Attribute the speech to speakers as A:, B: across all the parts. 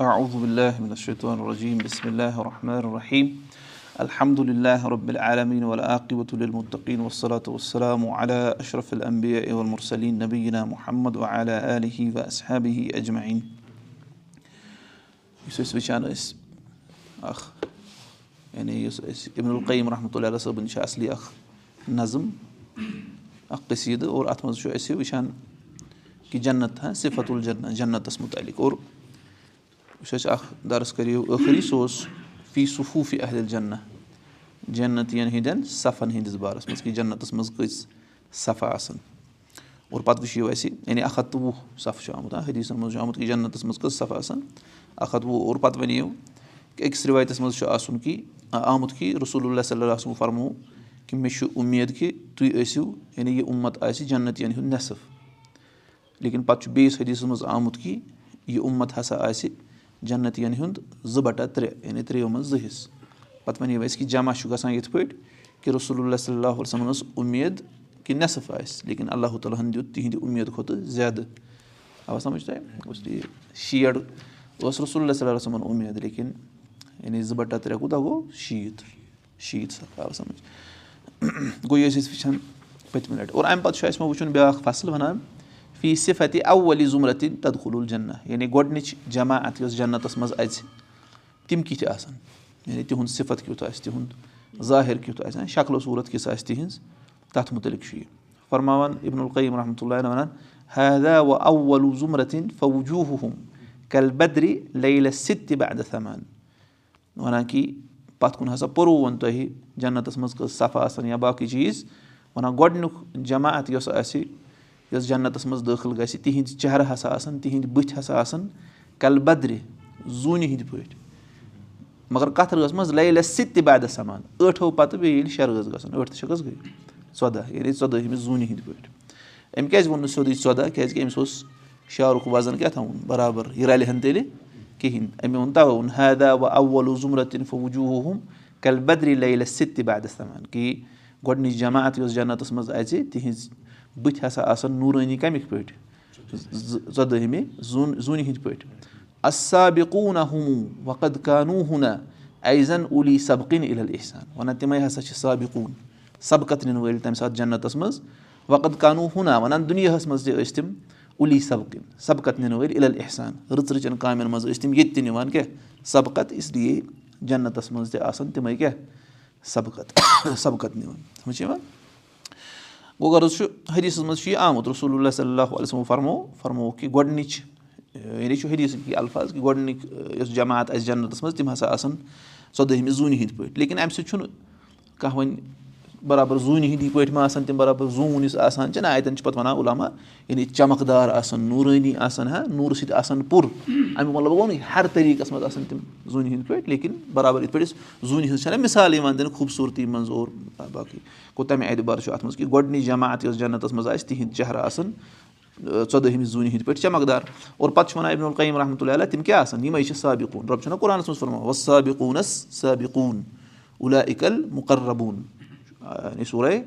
A: الشیطان الرجیم بسم اللہ الرحمٰن الرحیم الحمدُ اللہِ والصلاۃ والسلام علیٰ اشرف علیہ وصحابہ اجمعیٖن یُس أسۍ وٕچھان ٲسۍ اکھ یعنی یُس أسۍ رحمتُہ اللہ صٲبُن چھِ اَصلی اکھ نظم اکھ قصیٖدٕ اور اَتھ منٛز چھُ أسۍ وٕچھان کہِ جنت ہا صِفت الجنت جنتَس مُتعلِق اور یُس اَسہِ اکھ درس کریو ٲخری سُہ اوس فی صفوٗفی اہل جنّہ جنتِین ہٕنٛدٮ۪ن صفن ہٕنٛدِس بارس منٛز کہِ جنتس منٛز کٔژ صفہٕ آسان اور پتہٕ وٕچھِو اَسہِ یعنی اکھ ہتھ تہٕ وُہ صفہٕ چھُ آمُت حدیٖثن منٛز چھُ آمُت کہِ جنتس منٛز کٔژ صفہٕ آسان اکھ ہتھ وُہ اور پتہٕ وَنیو کہِ أکِس رِوایتس منٛز چھُ آسُن کہِ آمُت کہِ رسول اللہ صلی اللہ فرمو کہِ مےٚ چھُ اُمید کہِ تُہۍ ٲسِو یعنی یہِ اُمت آسہِ جنتِین ہُنٛد نٮ۪صٕف لیکِن پتہٕ چھُ بیٚیِس حدیٖثس منٛز آمُت کہِ یہِ اُمت ہسا آسہِ جنتِین ہُنٛد زٕ بٹہ ترٛےٚ یعنی ترٛیو منٛز زٕ حِصہٕ۔ پتہٕ وَنیو اَسہِ کہِ جمع چھُ گژھان یِتھ پٲٹھۍ کہِ رسول اللہ صلی اللہ وسلمن ٲس اُمید کہِ نٮ۪صٕف آسہِ لیکِن اللہ تعالیٰ ہن دیُت تِہنٛدِ اُمید کھۄتہٕ زیادٕ۔ آ سَمجھ تۄہہِ؟ ٹھیٖک شیٹھ اوس رسول اللہ صلی اللہ وسلمن اُمید لیکِن یعنی زٕ بٹہ ترٛےٚ کوٗتاہ گوٚو؟ شیٖتھ شیٖتھ آو سَمجھ۔ گوٚو یہِ ٲسۍ أسۍ وٕچھان پٔتمہِ لٹہِ۔ اور اَمہِ پتہٕ چھُ اَسہِ وۄنۍ وٕچھُن بیٛاکھ فصٕل وَنان فی صِفت اَولی ضُمرتِن تدخل الجنّہ یعنی گۄڈنِچ جماعت یۄس جنتس منٛز اَژِ تِم کِتھ آسان یعنی تِہُنٛد صِفت کیُتھ آسہِ تِہُنٛد ظٲہِر کیُتھ آسہِ شکلو صوٗرت کِژھ آسہِ تِہنٛز تَتھ مُتعلِق چھُ یہِ فرماوان اِبن القیٖم رحمتہ اللہ وَنان حیدا و اول ضُمرتِن فوجوٗ کل بدرِ لیلہ سِت تہِ بَدٕ سَمان وَنان کہِ پَتھ کُن ہسا پوٚروُن تۄہہِ جنتس منٛز کٔژ صفہٕ آسان یا باقٕے چیٖز وَنان گۄڈٕنیُک جماعت یۄس آسہِ یۄس جنتس منٛز دٲخِل گژھِ تِہنٛدۍ چہرٕ ہسا آسان تِہنٛدۍ بٕتھِ ہسا آسان کَلہٕ بدرِ زوٗنہِ ہِنٛدۍ پٲٹھۍ۔ مگر کَتھ رٲژ منٛز لیلہِ سِت تہِ بادٕ سَمان ٲٹھو پَتہٕ بیٚیہِ ییٚلہِ شےٚ رٲژ گژھان ٲٹھ تہٕ شےٚ کٔژ گٔے ژۄداہ یعنی ژۄدٲہمِس زوٗنہِ ہِنٛدۍ پٲٹھۍ۔ أمۍ کیازِ ووٚن نہٕ سیٚودُے ژۄداہ؟ کیازِ کہِ أمِس اوس شعرُک وَزن کیاہ تھاوُن؟ برابر یہِ رَلہِ ہن تیٚلہِ کِہینۍ۔ أمۍ ووٚن تَوے ووٚن حیدا و اولو ضُمرتِن فوجوٗ ہُم کَلہِ بدری لیلہِ سِت تہِ بادٕ سَمان۔ کہِ گۄڈنِچ جماعت یۄس جنتس منٛز اَژِ تِہنٛز بٕتھِ ہسا آسان نوٗرٲنی کَمِکۍ پٲٹھۍ ژۄدٲہمہِ زوٗن زوٗنہِ ہِنٛدۍ پٲٹھۍ۔ اصابقوٗنا ہُموٗ وقد کانوٗ ہُنا ایزن اولی سبقِن اِل احسان وَنان تِمے ہسا چھِ سابقوٗن سبقت نِنہٕ وٲلۍ تَمہِ ساتہٕ جنتس منٛز۔ وقد کانوٗ ہُنا وَنان دُنیاہس منٛز تہِ ٲسۍ تِم اُلی سبقِن سبقت نِنہٕ وٲلۍ اِل احسان رٕژ رٕژن کامٮ۪ن منٛز ٲسۍ تِم ییٚتہِ تہِ نِوان کیٛاہ؟ سبقت اس لیے جنتس منٛز تہِ آسان تِمے کیٛاہ؟ سبقت سبقت نِوان۔ سَمجھ یِوان گوٚو غرض چھُ حدیٖثس منٛز چھُ یہِ آمُت رسول اللہ صلی اللہ علیہ وسلم فرمو فرمووُکھ کہِ گۄڈنِچ یعنی چھُ حدیٖث الفاظ کہِ گۄڈنِکۍ یۄس جماعت آسہِ جنتس منٛز تِم ہسا آسان ژۄدہمہِ زوٗنہِ ہِنٛدۍ پٲٹھۍ لیکِن اَمہِ سۭتۍ چھُنہٕ کانٛہہ وۄنۍ برابر زوٗنہِ ہِنٛدی پٲٹھۍ ما آسان تِم برابر زوٗن یُس آسان چھِ نہ اَتؠن چھِ پَتہٕ وَنان علاما یعنی چمکدار آسان نوٗرٲنی آسان ہا نوٗرٕ سۭتۍ آسان پُر اَمیُک مطلب گوٚو نہٕ ہر طریٖقَس منٛز آسان تِم زوٗنہِ ہِنٛدۍ پٲٹھۍ لیکِن برابر یِتھ پٲٹھۍ أسۍ زوٗنہِ ہٕنٛز چھَنہ مِثال یِوان دِنہٕ خوٗبصوٗرتی منٛز اور باقٕے گوٚو تَمہِ اعتبار چھُ اَتھ منٛز کہِ گۄڈنِچ جماعت یۄس جنتَس منٛز آسہِ تِہِنٛدۍ چہرٕ آسان ژۄدہمِس زوٗنہِ ہِنٛدۍ پٲٹھۍ چمکدار اور پَتہٕ چھُ وَنان اِبن القیٖم رحمتُہ اللہ تِم کیاہ آسان یِمے چھِ سابقوٗن رۄب چھُنہ قرآنَس منٛز فرماوان وصابقوٗنس سابقوٗن اُلا اِکل مُقربوٗن سورے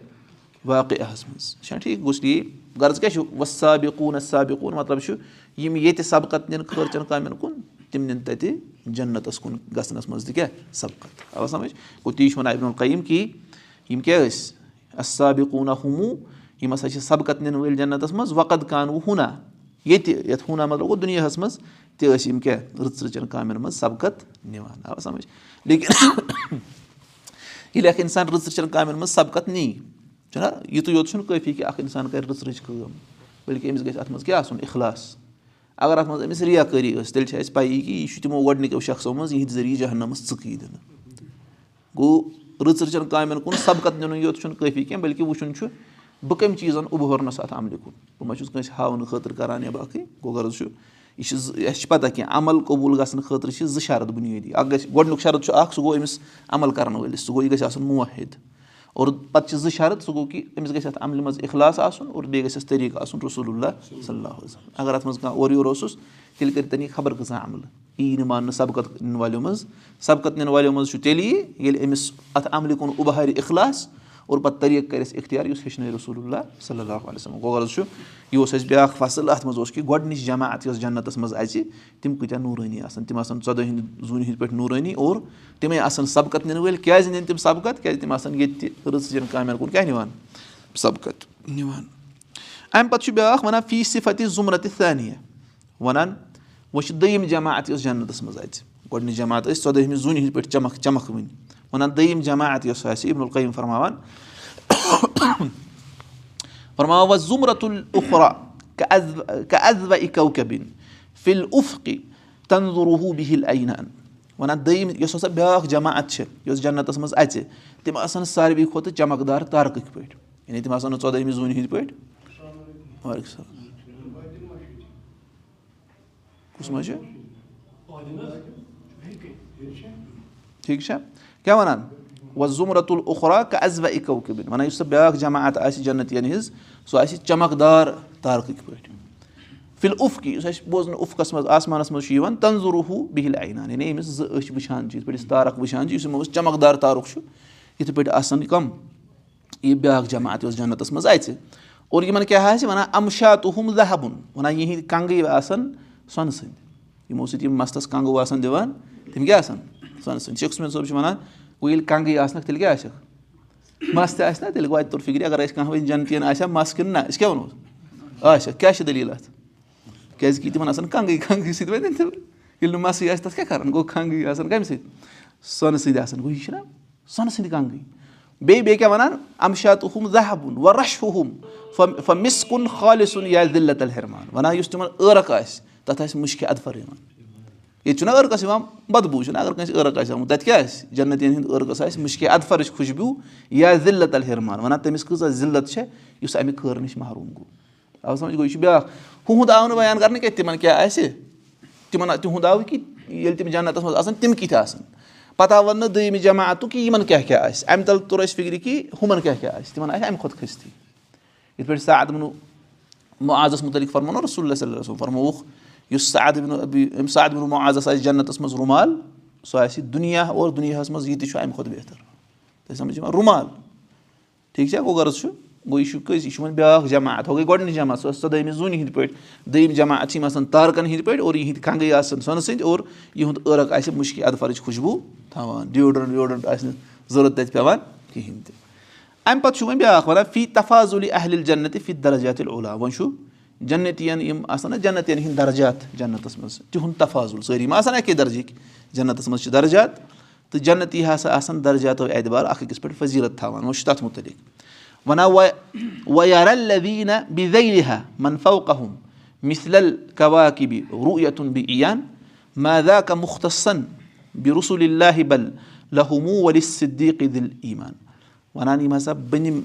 A: واقعس منٛز چھا ٹھیٖک گوٚژھ یی غرض کیاہ چھُ؟ وصابقوٗنس سابقوٗن مطلب چھُ یِم ییٚتہِ سبقت نِن خٲرچَن کامٮ۪ن کُن تِم نِن تَتہِ جنتَس کُن گژھنَس منٛز تہِ کیاہ؟ سبقت. آ سَمجھ؟ گوٚو تی چھُ وَنان اِبن القیٖم کہِ یِم کیاہ ٲسۍ؟ اصابقوٗنا ہُموٗ یِم ہسا چھِ سبقت نِنہٕ وٲلۍ جنتَس منٛز وقت کانوٗ ہوٗنا ییٚتہِ یَتھ ہوٗنا مطلب گوٚو دُنیاہَس منٛز تہِ ٲسۍ یِم کیاہ؟ رٕژ رٕژَن کامٮ۪ن منٛز سبقت نِوان آ سَمجھ؟ لیکِن ییٚلہِ اکھ اِنسان رٕژ رٕژَن کامٮ۪ن منٛز سبقت نی چھُنہ یِتُے یوت چھُنہٕ کٲفی کہِ اکھ اِنسان کرِ رٕژ رٕژ کٲم بٔلکہِ أمِس گژھِ اَتھ منٛز کیاہ آسُن اِخلاص اَگر اَتھ منٛز أمِس رِیا کٲری ٲس تیٚلہِ چھِ اَسہِ پَیی کہِ یہِ چھُ تِمو گۄڈٕنِکیو شخصو منٛز یِہِنٛدِ ذٔریعہٕ جہنَمَس ژٕکٕے دِنہٕ گوٚو رٕژ رٕژَن کامٮ۪ن کُن سبقت نِنُے یوت چھُنہٕ کٲفی کینٛہہ بٔلکہِ وٕچھُن چھُ بہٕ کَمہِ چیٖزَن اُبہورنَس اَتھ عملہِ کُن بہٕ ما چھُس کٲنٛسہِ ہاونہٕ خٲطرٕ کَران یا باقٕے گوٚو غرض چھُ یہِ چھِ زٕ اَسہِ چھِ پَتہ کینٛہہ عمل قبوٗل گژھنہٕ خٲطرٕ چھِ زٕ شرط بُنیٲدی۔ اَکھ گژھِ گۄڈنیُک شرط چھُ اَکھ سُہ گوٚو أمِس عمل کَرَن وٲلِس سُہ گوٚو یہِ گژھِ آسُن موحد۔ اور پَتہٕ چھِ زٕ شرط سُہ گوٚو کہِ أمِس گژھِ اَتھ عملہِ منٛز اِخلاص آسُن اور بیٚیہِ گژھٮ۪س طریٖقہٕ آسُن رسول اللہ صلی اگر اَتھ منٛز کانٛہہ اورٕ یورٕ اوسُس تیٚلہِ کٔرِتَن یہِ خبر کۭژاہ عملہٕ یی نہٕ ماننہٕ سبقت نِنہٕ والیو منٛز۔ سبقت نِنہٕ والیو منٛز چھُ تیٚلہِ یی ییٚلہِ أمِس اَتھ عملہِ کُن اُبہارِ اِخلاص اور پَتہٕ طریٖقہٕ کَرِ اَسہِ اِختیار یُس ہیٚچھنٲے رسول اللہ صلی اللہ علیہ وسلم غرض چھُ یہِ اوس اَسہِ بیٛاکھ فصٕل اَتھ منٛز اوس کہِ گۄڈنِچ جماعت یۄس جنتَس منٛز اَژِ تِم کۭتیاہ نوٗرٲنی آسان تِم آسان ژۄدٲہ ہِنٛدۍ زوٗنہِ ہِنٛدۍ پٲٹھۍ نوٗرٲنی اور تِمے آسان سبقت نِنہٕ وٲلۍ کیازِ نِنۍ تِم سبقت کیازِ تِم آسان ییٚتہِ تہِ رٕژچٮ۪ن کامٮ۪ن کُن کیاہ نِوان سبقت نِوان اَمہِ پَتہٕ چھُ بیٛاکھ وَنان فی صِفت ضُمرَتہِ ثانیہ وَنان وۄنۍ چھِ دوٚیِم جماعت یۄس جنتَس منٛز اَژِ گۄڈنِچ جماعت ٲسۍ ژۄدٲہمہِ زوٗنہِ ہِنٛدۍ پٲٹھۍ چمک چمکوٕنۍ وَنان دوٚیِم جماعت یۄس آسہِ عبدُل قیٖم فرماوان. فرماوا ضُمرتُلرا اَزوا اِکوکبِن فِل اُفقِ تنظروٗ بِہِل عینان وَنان دوٚیِم یۄس ہسا بیٛاکھ جماعت چھِ یۄس جنتَس منٛز اَژِ تِم آسان ساروی کھۄتہٕ چمکدار تارکٕکۍ پٲٹھۍ یعنی تِم آسان نہٕ ژۄدہمہِ زوٗنہِ ہِنٛدۍ پٲٹھۍ کُس منٛز چھُ ٹھیٖک چھا کیاہ وَنان وۄنۍ ضُمرتُلرا اَزوا اِکوکبِن وَنان یُس سۄ بیٛاکھ جماعت آسہِ جنتِین ہِنٛز سۄ آسہِ چمکدار تارکٕکۍ پٲٹھۍ فِل اُفقی یُس اَسہِ بوزنہٕ اُفقَس منٛز آسمانَس منٛز چھُ یِوان تنظروٗ بِہِل عینان یعنی أمِس زٕ أچھ وٕچھان چھِ یِتھ پٲٹھۍ أسۍ تارک وٕچھان چھِ یُس یِمو أسۍ چمکدار تارُک چھُ یِتھ پٲٹھۍ آسان کَم یہِ بیٛاکھ جماعت یۄس جنتَس منٛز اَژِ اور یِمن کیاہ آسہِ وَنان اَمشاتُہُم لہبُن وَنان یِہِنٛدۍ کنٛگٕے آسان سۄنہٕ سٕنٛدۍ یِمو سۭتۍ یِم مَستَس کنٛگوٗ آسان دِوان تِم کیاہ آسان سۄنہٕ سٕنٛدۍ شخص مین صٲب چھُ وَنان گوٚو ییٚلہِ کنٛگٕے آسنَکھ تیٚلہِ کیاہ آسٮ۪کھ مَس تہِ آسہِ نا تیٚلہِ گوٚو اَتہِ توٚر فِکرِ اَگر أسۍ کانٛہہ وۄنۍ جنتِین آسہِ ہا مَس کِنہٕ نہ أسۍ کیاہ وَنو آچھا کیاہ چھِ دٔلیٖل اَتھ کیازِ کہِ تِمن آسان کنٛگٕے کنٛگٕے سۭتۍ وَنہِ ییٚلہِ نہٕ مَسٕے آسہِ تَتھ کیاہ کَران گوٚو کنٛگٕے آسان کَمہِ سۭتۍ سۄنہٕ سۭتۍ آسان گوٚو یہِ چھُنہ سۄنہٕ سٕنٛدۍ کنٛگٕے بیٚیہِ بیٚیہِ کیاہ وَنان اَمشات ہُم زہبُن وَ رَش ہُم مِس کُن خالِسُن یا دِلت الحرمان وَنان یُس تِمن عٲرق آسہِ تَتھ آسہِ مُشکہِ اَدفر یِوان ییٚتہِ چھُنہ عٲرقَس یِوان بدبوٗ چھُنہ اَگر کٲنٛسہِ عٲرق آسہِ آمُت تَتہِ کیاہ آسہِ جنتِین ہِنٛدۍ عٲرقَس آسہِ مُشکہِ اَدفرٕچ خوشبوٗ یا ذِلت الحرمان وَنان تٔمِس کۭژاہ ذِلت چھےٚ یُس اَمہِ خٲر نِش محروٗم گوٚو اَوٕ سَمجھ گوٚو یہِ چھُ بیٛاکھ ہُہُنٛد آو نہٕ بَیان کَرنہٕ کینٛہہ تِمَن کیٛاہ آسہِ تِمَن تِہُنٛد آو کہِ ییٚلہِ تِم جنتَس منٛز آسان تِم کِتھ آسان پَتہٕ آو وَننہٕ دوٚیمہِ جماعتُک کہِ یِمَن کیٛاہ کیٛاہ آسہِ اَمہِ تَل توٚر اَسہِ فِکرِ کہِ ہُمَن کیٛاہ کیٛاہ آسہِ تِمَن آسہِ اَمہِ کھۄتہٕ کھٔستی یِتھ پٲٹھۍ سعد بنو مُعازَس مُتعلِق فرمو رسول اللہ صلی اللہ فرمووُکھ یُس سعد بِنو أمۍ سعد بِنو مُعازَس آسہِ جنتَس منٛز رُمال سُہ آسہِ دُنیا اور دُنیاہَس منٛز یہِ تہِ چھُ اَمہِ کھۄتہٕ بہتر تۄہہِ سَمجھ یِوان رُمال ٹھیٖک چھا گوٚو غرض چھُ گوٚو یہِ چھُ کٔژ یہِ چھُ وۄنۍ بیٛاکھ جماعت ہُہ گٔے گۄڈنِچ جماعت سۄ ٲس ژۄدہمہِ زوٗنہِ ہِنٛدۍ پٲٹھۍ دوٚیِم جماعت چھِ یِم آسان تارکَن ہِنٛدۍ پٲٹھۍ اور یِہِنٛدۍ کنٛگٕے آسان سۄنہٕ سٕنٛدۍ اور یِہُنٛد عٲرق آسہِ مُشکہِ اَدفَرٕچ خوشبوٗ. تھاوان ڈیوڈرَنٛٹ ویوڈرَنٛٹ آسہِ نہٕ ضوٚرَتھ تَتہِ پٮ۪وان کِہیٖنۍ تہِ اَمہِ پَتہٕ چھُ وۄنۍ بیٛاکھ وَنان فی تفاضُلی اہلِ جنتِ فی درجاتِ اولا وۄنۍ چھُ جنتِین یِم آسان نہ جنتِین ہِنٛدۍ درجات جنتَس منٛز تِہُنٛد تفاضُل سٲری ما آسان اَکے درجِکۍ جنتَس منٛز چھِ درجات۔ تہٕ جنتی ہسا آسان درجاتو اعتبار اکھ أکِس پٮ۪ٹھ فضیٖلت تھاوان۔ وۄنۍ چھُ تَتھ مُتعلِق وَنان ویٖنا بِزیٖہا منفوقہُم مِثل کواکِبہِ رُیتُن بہِ مادا کا مُختَصن بہِ رسول اللہ بل لہموٗ ؤلِس صدیٖق دِل ایٖمان وَنان یِم ہسا بٔنِم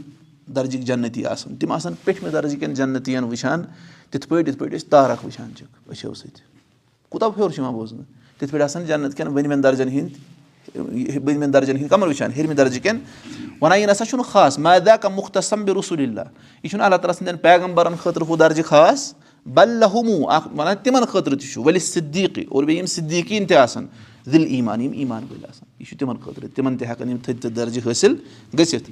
A: درجِکۍ جنتی آسان تِم آسان پیٚٹھمہِ درجِکٮ۪ن جنتِین وٕچھان تِتھ پٲٹھۍ یِتھ پٲٹھۍ أسۍ تارک وٕچھان چھِکھ أچھو سۭتۍ۔ کوٗتاہ ہیوٚر چھُ یِوان بوزنہٕ؟ تِتھ پٲٹھۍ آسان جنت کٮ۪ن بٔنمٮ۪ن درجن ہِنٛدۍ بٔنمٮ۪ن درجن ہِنٛدۍ کَمَن وٕچھان ہیٚرمہِ درجہِ کٮ۪ن وَنان یہِ نہ سا چھُنہٕ خاص مادا کا مُختَصم بہِ رسول اللہ یہِ چھُنہٕ اللہ تعالیٰ سٕنٛدٮ۪ن پیغمبرن خٲطرٕ ہُہ درجہِ خاص بلہموٗ اکھ وَنان تِمن خٲطرٕ تہِ چھُ ؤلِس صدیٖقٕے اور بیٚیہِ یِم صدیٖقیٖن تہِ آسان دِل ایٖمان یِم ایٖمان وٲلۍ آسان یہِ چھُ تِمن خٲطرٕ تِمن تہِ ہٮ۪کان یِم تھٔدۍ تھٔدۍ درجہِ حٲصِل گٔژھِتھ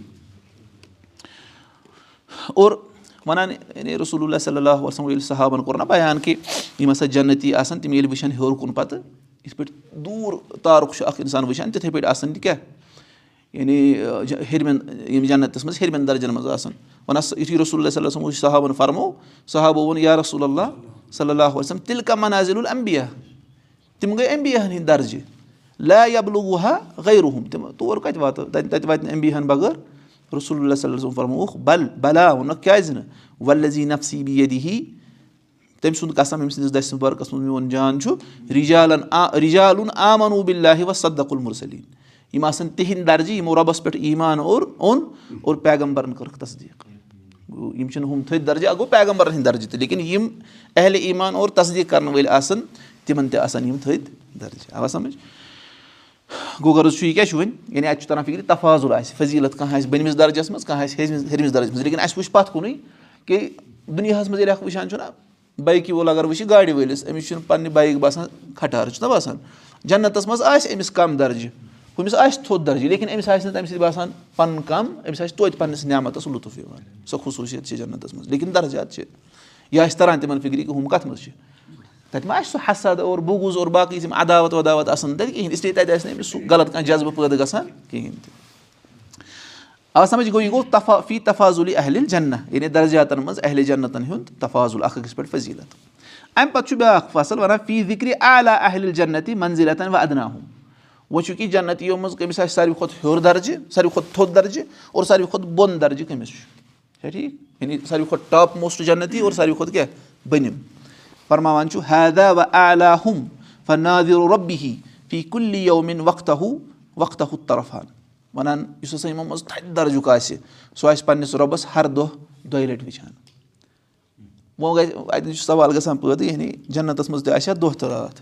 A: اور وَنان یعنی رسول اللہ صلی اللہ وسلم ییٚلہِ صحابَن کوٚر نہ بَیان کہِ یِم ہسا جنتی آسان تِم ییٚلہِ وٕچھان ہیوٚر کُن پَتہٕ یِتھ پٲٹھۍ دوٗر تارُک چھُ اکھ اِنسان وٕچھان تِتھٕے پٲٹھۍ آسان تہِ کیاہ یعنی ہیٚرمٮ۪ن یِم جنتَس منٛز ہیٚرمٮ۪ن درجن منٛز آسان وَنان یِتھُے رسول اللہ صلی اللہ وسلم صحابَن فرمو صحابو ووٚن یا رسول اللہ صلی اللہُ وسلم تِلہٕ کا مناظر العمبیا تِم گٔے اٮ۪مبِیاہن ہٕنٛدۍ درجہِ لا یبلوٗہا غیرُہُم تِم تور کَتہِ واتو تَتہِ واتہِ نہٕ اٮ۪مبِیاہن بغٲر رسول اللہ صلی اللہ فرمووُکھ بل بلا ووٚنُکھ کیازِ نہٕ وَلزی نفسی بی یدِ ہی تٔمۍ سُنٛد قسم أمۍ سٕنٛدِس دَسہِ برقس منٛز میون جان چھُ رِجالن آ رِجالُن آمنوٗ بِلّہ وصدق المُرسلیٖن یِم آسان تِہِنٛدۍ درجہِ یِمو رۄبَس پؠٹھ ایٖمان اور اوٚن اور پیغمبرن کٔرٕکھ تصدیٖق گوٚو یِم چھِنہٕ ہُم تھٔدۍ درجہِ اکھ گوٚو پیغمبرن ہٕنٛدۍ درجہِ تہِ لیکِن یِم اہلِ ایٖمان اور تصدیٖق کرن وٲلۍ آسان تِمن تہِ آسان یِم تھٔدۍ درجہِ آوا سَمجھ گوٚو غرض چھُ یہِ کیاہ چھُ وۄنۍ یعنی اَتہِ چھُ تران فِکرِ تفاضُل آسہِ فضیٖلت کانٛہہ آسہِ بٔنمِس درجس منٛز کانٛہہ آسہِ ہیٚرمِس ہیٚرمِس درجس منٛز لیکِن اَسہِ وٕچھ پَتھ کُنُے کہِ دُنیاہَس منٛز ییٚلہِ اکھ وٕچھان چھُنہ بایکہِ وول اگر وٕچھِ گاڑِ وٲلِس أمِس چھُنہٕ پَننہِ بایِک باسان کھٹارٕ چھُنہ باسان جنتَس منٛز آسہِ أمِس کَم درجہِ ہُمِس آسہِ تھوٚد درجہِ لیکِن أمِس آسہِ نہٕ تَمہِ سۭتۍ باسان پَنُن کَم أمِس آسہِ توتہِ پَنٕنِس نعمتَس لُطُف یِوان سۄ خصوٗصیت چھِ جنتَس منٛز لیکِن درجات چھِ یہِ آسہِ تَران تِمن فِکرِ کہِ ہُم کَتھ منٛز چھِ تَتہِ ما آسہِ سُہ حسد اور بُگُز اور باقٕے یِم عداوت وَداوت آسان تَتہِ کِہینۍ اِسلیے تَتہِ آسہِ نہٕ أمِس سُہ غلط کانٛہہ جذبہٕ پٲدٕ گژھان کِہینۍ تہِ آ سَمجھ گوٚو یہِ گوٚو تفا فی تفاضُلی اہلِ جنّہ یعنی درجاتن منٛز اہلِ جنتن ہُنٛد تفاضُل اکھ أکِس پٮ۪ٹھ فضیٖلت اَمہِ پَتہٕ چھُ بیاکھ فصٕل وَنان فی ذِکرِ عالیٰ اہلِ جنتی منزِلتن وَ ادناہُم وۄنۍ چھُ کہِ جنتیو منٛز کٔمِس آسہِ ساروی کھۄتہٕ ہیوٚر درجہِ ساروی کھۄتہٕ تھوٚد درجہِ اور ساروی کھۄتہٕ بۄن درجہِ کٔمِس چھُ چھا ٹھیٖک یعنی ساروی کھۄتہٕ ٹاپ موسٹ جنتی اور ساروی کھۄتہٕ کیٛاہ بٔنِم فرماوان چھُ حیدا وَ عالیٰ ہُم فنادِر رۄبی فی کُلی یومِن وقتہ وقتہ طرفان وَنان یُس ہسا یِمو منٛز تھدِ درجُک آسہِ سُہ آسہِ پَنٕنِس رۄبَس ہر دۄہ دۄیہِ لَٹہِ وٕچھان وۄنۍ گژھِ اَتہِ چھُ سوال گژھان پٲدٕ یعنی جنتَس منٛز تہِ آسہِ ہا دۄہ تہٕ راتھ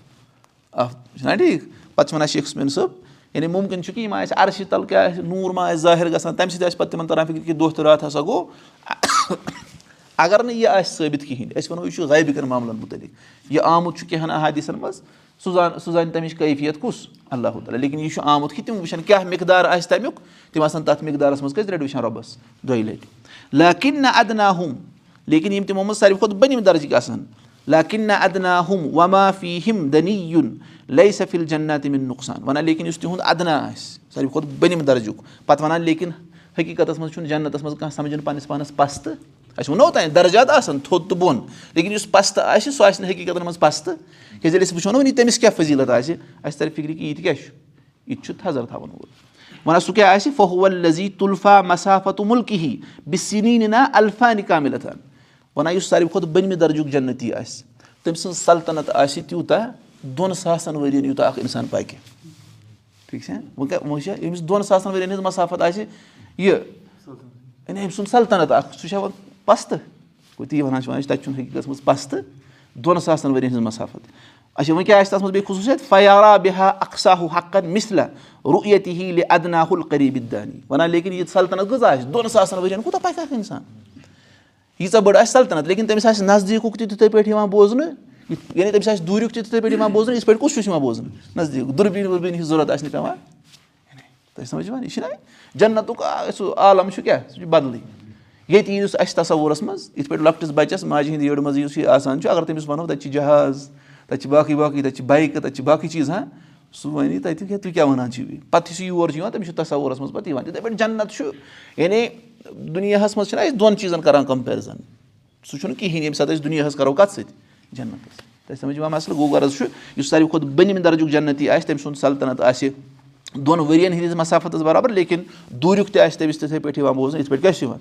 A: اَتھ چھُنہ ٹھیٖک پَتہٕ چھِ وَنان شیخ صٲبِن صٲب یعنی مُمکِن چھُ کہِ یِم آسہِ عرشہِ تَل کیٛاہ آسہِ نوٗر ما آسہِ ظٲہِر گژھان تَمہِ سۭتۍ آسہِ پَتہٕ تِمن تران فِکرِ کہِ دۄہ تہٕ راتھ ہسا گوٚو اَگر نہٕ یہِ آسہِ ثٲبِت کِہینۍ أسۍ وَنو یہِ چھُ غٲبِکٮ۪ن معاملَن مُتعلِق. یہِ آمُت چھُ کینٛہہ ہن احادِثن منٛز سُہ زان سُہ زانہِ تَمِچ کٲفیت کُس اللہ تعالیٰ. لیکِن یہِ چھُ آمُت کہِ تِم وٕچھن کیاہ مقدار آسہِ تَمیُک تِم آسن تَتھ مقدارَس منٛز کٔژِ لَٹہِ وٕچھان رۄبَس دۄیہِ لَٹہِ لاکِن نہ اَدنا ہُم لیکِن یِم تِمو منٛز ساروی کھۄتہٕ بٔنِم درجِکۍ آسان لاکِن نہ اَدنا ہُم وما فی ہِم دٔنی یُن لے سفِل جنا تِمن نۄقصان وَنان لیکِن یُس تِہُنٛد اَدنا آسہِ ساروی کھۄتہٕ بٔنِم درجُک پَتہٕ وَنان لیکِن حقیٖقتَس منٛز چھُنہٕ جنتَس منٛز کانٛہہ سَمجھُن پَنٕنِس پانَس پَستہٕ اَسہِ ووٚنو تانۍ درجات آسان تھوٚد تہٕ بۄن لیکِن یُس پَستہٕ آسہِ سُہ آسہِ نہٕ حقیٖقتَن منٛز پَستہٕ کیازِ ییٚلہِ أسۍ وٕچھو نہ وٕنہِ تٔمِس کیاہ فٔضیٖلت آسہِ اَسہِ تَرِ فِکرِ کہِ یہِ تہِ کیاہ چھُ یہِ تہِ چھُ تھزَر تھاوان وول وَنان سُہ کیاہ آسہِ فہول لزی تُلفا مسافت مُلکہی بِسیٖنی نا الفا نِکامِلت وَنان یُس ساروی کھۄتہٕ بٔنمہِ درجُک جنتی آسہِ تٔمۍ سٕنٛز سلطنت آسہِ تیوٗتاہ دۄن ساسَن ؤرۍ یَن یوٗتاہ اکھ اِنسان پَکہِ ٹھیٖک چھا وۄنۍ کیاہ وۄنۍ ییٚمِس دۄن ساسَن ؤرۍ یَن ہٕنٛز مسافت آسہِ یہِ یعنی أمۍ سُنٛد سلطنت اکھ سُہ چھا وۄنۍ پَستہٕ گوٚو تی وَنان چھِ وَنان تَتہِ چھُنہٕ منٛز پَستہٕ دۄن ساسَن ؤرۍ یَن ہٕنٛز مسافت اچھا وۄنۍ کیاہ آسہِ تَتھ منٛز بیٚیہِ خصوٗصیت فیارا بِہا اقساہُ حقن مِثلہ رُیتی ہی ادناہُل قریٖب دانی وَنان لیکِن یہِ سلطنت کۭژاہ آسہِ دۄن ساسَن ؤرۍ یَن کوٗتاہ پَکہِ اکھ اِنسان ییٖژاہ بٔڑ آسہِ سلطنت لیکِن تٔمِس آسہِ نزدیٖکُک تہِ تِتھٕے پٲٹھۍ یِوان بوزنہٕ یعنی تٔمِس آسہِ دوٗریُک تہِ تِتھٕے پٲٹھۍ یِوان بوزنہٕ یِتھ پٲٹھۍ کُس چھُس یِوان بوزنہٕ نزدیٖک دُربیٖن وُربیٖن ہِنٛز ضوٚرتھ آسہِ نہٕ پیٚوان تۄہہِ سَمجھ یِوان یہِ چھُنہ جنتُک سُہ عالم چھُ کیٛاہ سُہ چھُ بدلٕے ییٚتہِ یُس اَسہِ تصوُرَس منٛز یِتھ پٲٹھۍ لۄکٹِس بَچَس ماجہِ ہِنٛدِ یٔڑ منٛز یُس یہِ آسان چھُ اگر تٔمِس وَنو تَتہِ چھِ جہاز تَتہِ چھِ باقٕے باقٕے تَتہِ چھِ بایکہٕ تَتہِ چھِ باقٕے چیٖز ہاں؟ سُہ وَنہِ تَتہِ تُہۍ کیٛاہ وَنان چھِو؟ پَتہٕ یُس یور چھُ یِوان تٔمِس چھُ تصوُرَس منٛز پَتہٕ یِوان تِتھَے پٲٹھۍ جنت چھُ۔ یعنی دُنیاہَس منٛز چھِنہ أسۍ دۄن چیٖزَن کَران کَمپیرِزَن سُہ چھُنہٕ کِہیٖنۍ ییٚمہِ ساتہٕ أسۍ دُنیاہَس کَرو کَتھ سۭتۍ؟ جنتَس۔ تۄہہِ سَمجھ یِوان مَسلہٕ؟ گوٚو غرض چھُ یُس ساروی کھۄتہٕ بٔنِم درجُک جنتی آسہِ تٔمۍ سُنٛد سلطنت آسہِ دۄن ؤرۍ یَن ہِنٛدِس مَسافتَس بَرابَر لیکِن دوٗریُک تہِ آسہِ تٔمِس تِتھَے پٲٹھۍ یِوان بوزنہٕ یِتھ پٲٹھۍ کیٛاہ چھُ یِوان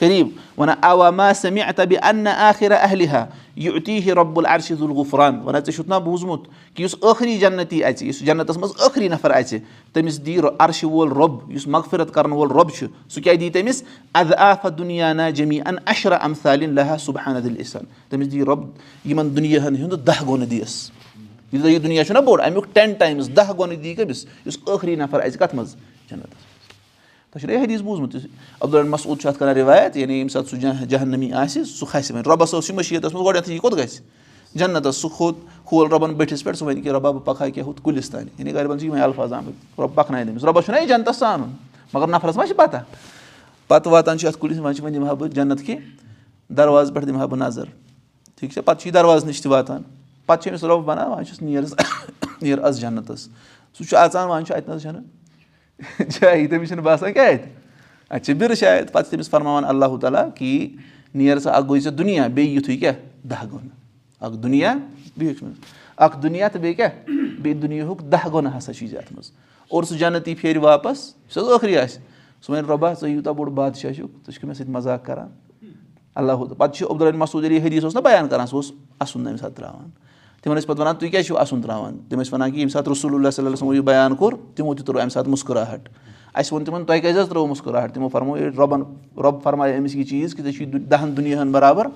A: قریٖب وَنان اوا ما سَمہِ تَبہِ اَننہٕ آخِرا اہلِہا یہِ اُتی ہے رۄبُل عرشِد الغُفران وَنان ژےٚ چھُتھ نا بوٗزمُت کہِ یُس ٲخری جنتی اَژِ یُس نفر اَژِ تٔمِس دی عرشہِ وول رۄب یُس مغفرت کَرَن وول رۄب چھُ سُہ کیٛاہ دی تٔمِس اَدٕ آفا دُنیا نا جمی اَن اَشرا اَمثالِن لہا صُبحان دِل اِسان تٔمِس دی رۄب یِمَن دُنیاہَن ہُنٛد دَہ گۄنہٕ دِیَس یوٗتاہ یہِ دُنیا چھُنہ بوٚڑ اَمیُک ٹٮ۪ن ٹایمٕز دَہ گۄنہٕ دی کٔمِس یُس ٲخری نفر اَژِ کَتھ منٛز تۄہہِ چھُنہ یہِ حدیٖث بوٗزمُت عبدالر مسعوٗد چھُ اَتھ کَران رِوایت یعنی ییٚمہِ ساتہٕ سُہ جہنمی آسہِ سُہ کھسہِ وۄنۍ رۄبَس اوس یہِ مٔشیٖتَس منٛز گۄڈنٮ۪تھٕے یہِ کوٚت گژھِ جنتَس سُہ کھوٚت کھول رۄبَن بٔٹھِس پٮ۪ٹھ سُہ وَنہِ کہِ رۄبا بہٕ پَکہٕ ہا کیٛاہ ہُتھ کُلِس تانۍ یعنی غربَن چھِ یِمَے الفاظ آمٕتۍ رۄب پَکنایہِ تٔمِس رۄبَس چھُنہ یہِ جنتَس سُہ اَنُن مگر نفرَس ما چھِ پَتہ پَتہٕ واتان چھُ اَتھ کُلِس وۄنۍ چھِ وۄنۍ دِمہٕ ہا بہٕ جنت کہِ دروازٕ پٮ۪ٹھ دِمہٕ ہا بہٕ نظر ٹھیٖک چھا پَتہٕ چھُ یہِ دروازٕ نِش تہِ واتان پَتہٕ چھُ أمِس رۄب وَنان وۄنۍ چھُس نیر نیر اَز جنتَس سُہ چھُ اَژان وۄنۍ چھُ اَتہِ نَس چھَنہٕ جایہِ تٔمِس چھِنہٕ باسان کیٛاہ اَتہِ اَتہِ چھِ بِرٕ شاید پَتہٕ چھِ تٔمِس فرماوان اللہ تعالیٰ کہِ نیر ژٕ اَکھ گوٚو ژےٚ دُنیا بیٚیہِ یِتھُے کیٛاہ دَہ گۄنہٕ اَکھ دُنیا بیٚیہِ اَکھ دُنیا تہٕ بیٚیہِ کیٛاہ بیٚیہِ دُنیاہُک دَہ گۄنہٕ ہسا چھُے ژےٚ اَتھ منٛز اور سُہ جنتی پھیرِ واپَس یُس حظ ٲخری آسہِ سُہ وَنہِ رۄبا ژٕ یوٗتاہ بوٚڑ بادشاہ چھُکھ ژٕ چھُکھ مےٚ سۭتۍ مزاق کَران اللہ پَتہٕ چھُ عبدالر مسوٗد علی حدیٖث اوس نہ بیان کَران سُہ اوس اَسُن تَمہِ ساتہٕ ترٛاوان تِمَن ٲسۍ پَتہٕ وَنان تُہۍ کیٛازِ چھُو اَسُن ترٛاوان تِم ٲسۍ وَنان کہِ ییٚمہِ ساتہٕ رسول اللہ صلی اللہ یہِ بیان کوٚر تِمو تہِ ترٛوو اَمہِ ساتہٕ مُسکُراہٹ اَسہِ ووٚن تِمَن تۄہہِ کیٛازِ حظ ترٛٲوو مُسکُراہٹ تِمو فرمو رۄبَن رۄب فرمایہِ أمِس یہِ چیٖز کہِ ژےٚ چھُے دَہَن دُنیاہَن بَرابَر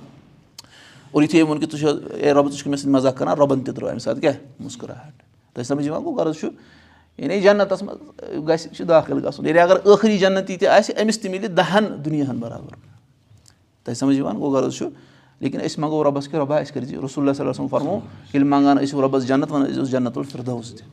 A: اور یُتھُے ووٚن کہِ ژٕ چھُ اے رۄبہٕ ژٕ چھُکھ مےٚ سۭتۍ مزاق کَران رۄبَن تہِ ترٛٲو اَمہِ ساتہٕ کیٛاہ مُسکُراہٹ تۄہہِ سَمجھ یِوان گوٚو غرض چھُ یعنی جنتَس منٛز گژھِ چھُ دٲخِل گژھُن یعنی اگر ٲخری جنتی تہِ آسہِ أمِس تہِ مِلہِ دَہَن دُنیاہَن بَرابَر تۄہہِ سَمجھ یِوان گوٚو غرض چھُ لیکِن أسۍ منٛگو رۄبَس کہِ رۄبا أسۍ کٔرۍ زِ رسول اللہ صلی اللہ فرمو ییٚلہِ منٛگان ٲسِو رۄبَس جنت وَنان ٲسۍ زیو جنت الفردوس تہِ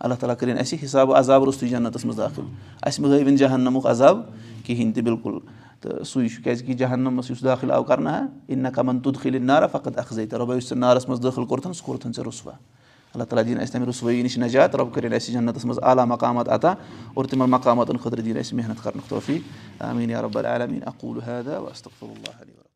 A: اللہ تعالیٰ کٔرِنۍ اَسہِ حِساب عذاب روٚستُے جنتَس منٛز داخِل اَسہِ مہٕ ہٲوِنۍ جہنمُک عذاب کِہیٖنۍ تہِ بِلکُل تہٕ سُے چھُ کیازِ کہِ جہنمَس یُس دٲخِل آو کَرنہٕ ہا اِن نہ کَمَن تُد خٲلی نارا فقط اَکھزَے تہٕ رۄبا یُس ژےٚ نارَس منٛز دٲخٕل کوٚرتھَن سُہ کوٚرتھَن ژےٚ رُسوا اللہ تعالیٰ دِیِنۍ اَسہِ تَمہِ رُسوٲیی نِش نجات رۄب کٔرِنۍ اَسہِ جنتَس منٛز مقامات عطا اور تِمَن مقاماتَن خٲطرٕ دِیِنۍ اَسہِ محنت کَرنُک وَستغفر اللہ علیہ